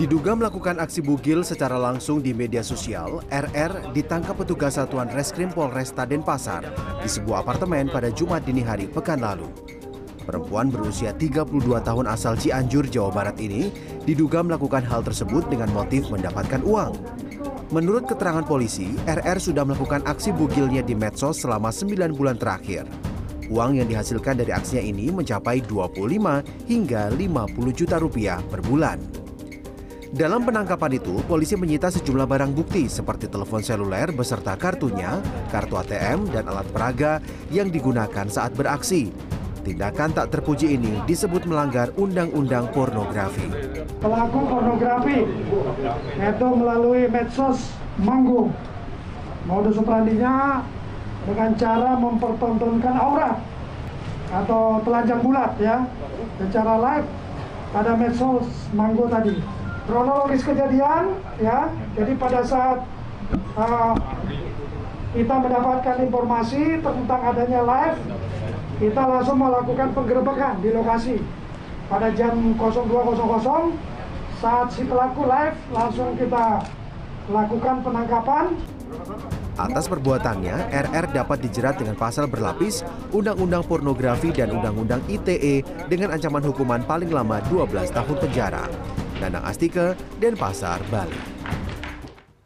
Diduga melakukan aksi bugil secara langsung di media sosial, RR ditangkap petugas Satuan Reskrim Polresta Denpasar di sebuah apartemen pada Jumat dini hari pekan lalu. Perempuan berusia 32 tahun asal Cianjur, Jawa Barat ini diduga melakukan hal tersebut dengan motif mendapatkan uang. Menurut keterangan polisi, RR sudah melakukan aksi bugilnya di medsos selama 9 bulan terakhir. Uang yang dihasilkan dari aksinya ini mencapai 25 hingga 50 juta rupiah per bulan. Dalam penangkapan itu, polisi menyita sejumlah barang bukti seperti telepon seluler beserta kartunya, kartu ATM, dan alat peraga yang digunakan saat beraksi. Tindakan tak terpuji ini disebut melanggar undang-undang pornografi. Pelaku pornografi yaitu melalui medsos manggung. Modus operandinya dengan cara mempertontonkan aurat atau telanjang bulat ya. Secara live pada medsos manggo tadi. Kronologis kejadian ya. Jadi pada saat uh, kita mendapatkan informasi tentang adanya live kita langsung melakukan penggerebekan di lokasi. Pada jam 02.00 saat si pelaku live langsung kita lakukan penangkapan Atas perbuatannya, RR dapat dijerat dengan pasal berlapis Undang-Undang Pornografi dan Undang-Undang ITE dengan ancaman hukuman paling lama 12 tahun penjara. Nanang Astika, Denpasar, Bali.